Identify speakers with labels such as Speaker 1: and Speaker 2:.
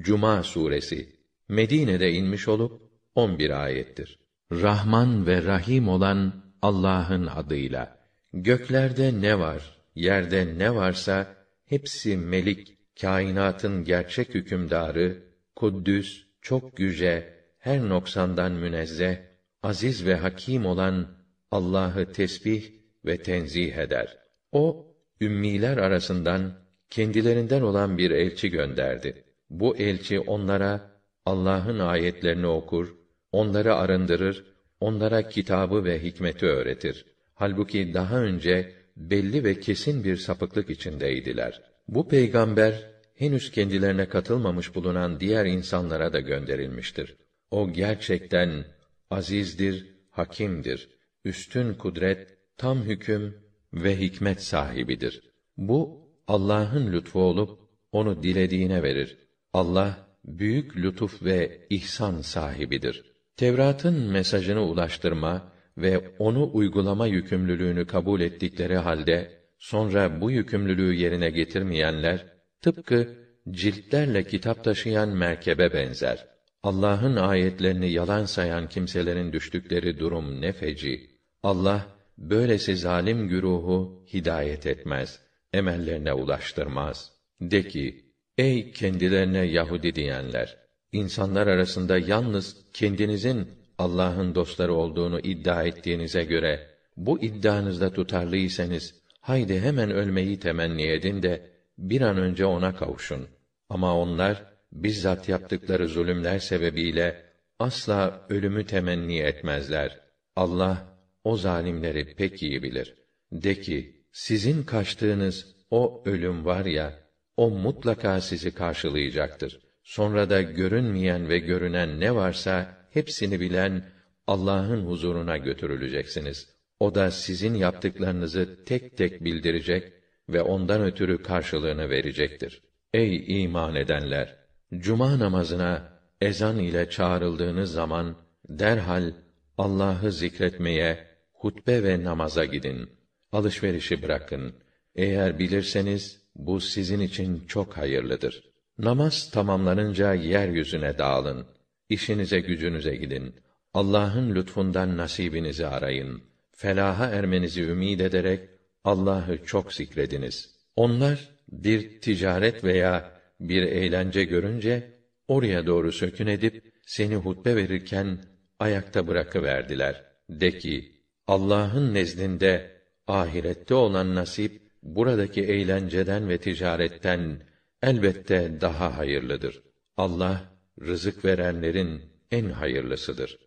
Speaker 1: Cuma suresi Medine'de inmiş olup 11 ayettir. Rahman ve Rahim olan Allah'ın adıyla. Göklerde ne var, yerde ne varsa hepsi melik, kainatın gerçek hükümdarı, kuddüs, çok yüce, her noksandan münezzeh, aziz ve hakim olan Allah'ı tesbih ve tenzih eder. O ümmiler arasından kendilerinden olan bir elçi gönderdi. Bu elçi onlara Allah'ın ayetlerini okur, onları arındırır, onlara kitabı ve hikmeti öğretir. Halbuki daha önce belli ve kesin bir sapıklık içindeydiler. Bu peygamber henüz kendilerine katılmamış bulunan diğer insanlara da gönderilmiştir. O gerçekten azizdir, hakimdir, üstün kudret, tam hüküm ve hikmet sahibidir. Bu Allah'ın lütfu olup onu dilediğine verir. Allah büyük lütuf ve ihsan sahibidir. Tevrat'ın mesajını ulaştırma ve onu uygulama yükümlülüğünü kabul ettikleri halde sonra bu yükümlülüğü yerine getirmeyenler tıpkı ciltlerle kitap taşıyan merkebe benzer. Allah'ın ayetlerini yalan sayan kimselerin düştükleri durum ne feci. Allah böylesi zalim güruhu hidayet etmez, emellerine ulaştırmaz. De ki, ey kendilerine Yahudi diyenler! İnsanlar arasında yalnız kendinizin Allah'ın dostları olduğunu iddia ettiğinize göre, bu iddianızda tutarlıysanız, haydi hemen ölmeyi temenni edin de, bir an önce ona kavuşun. Ama onlar, bizzat yaptıkları zulümler sebebiyle, asla ölümü temenni etmezler. Allah, o zalimleri pek iyi bilir. De ki, sizin kaçtığınız o ölüm var ya, o mutlaka sizi karşılayacaktır. Sonra da görünmeyen ve görünen ne varsa hepsini bilen Allah'ın huzuruna götürüleceksiniz. O da sizin yaptıklarınızı tek tek bildirecek ve ondan ötürü karşılığını verecektir. Ey iman edenler, cuma namazına ezan ile çağrıldığınız zaman derhal Allah'ı zikretmeye, hutbe ve namaza gidin. Alışverişi bırakın. Eğer bilirseniz bu sizin için çok hayırlıdır. Namaz tamamlanınca yeryüzüne dağılın. İşinize gücünüze gidin. Allah'ın lütfundan nasibinizi arayın. Felaha ermenizi ümid ederek Allah'ı çok zikrediniz. Onlar bir ticaret veya bir eğlence görünce oraya doğru sökün edip seni hutbe verirken ayakta bırakıverdiler. De ki, Allah'ın nezdinde ahirette olan nasip buradaki eğlenceden ve ticaretten elbette daha hayırlıdır. Allah rızık verenlerin en hayırlısıdır.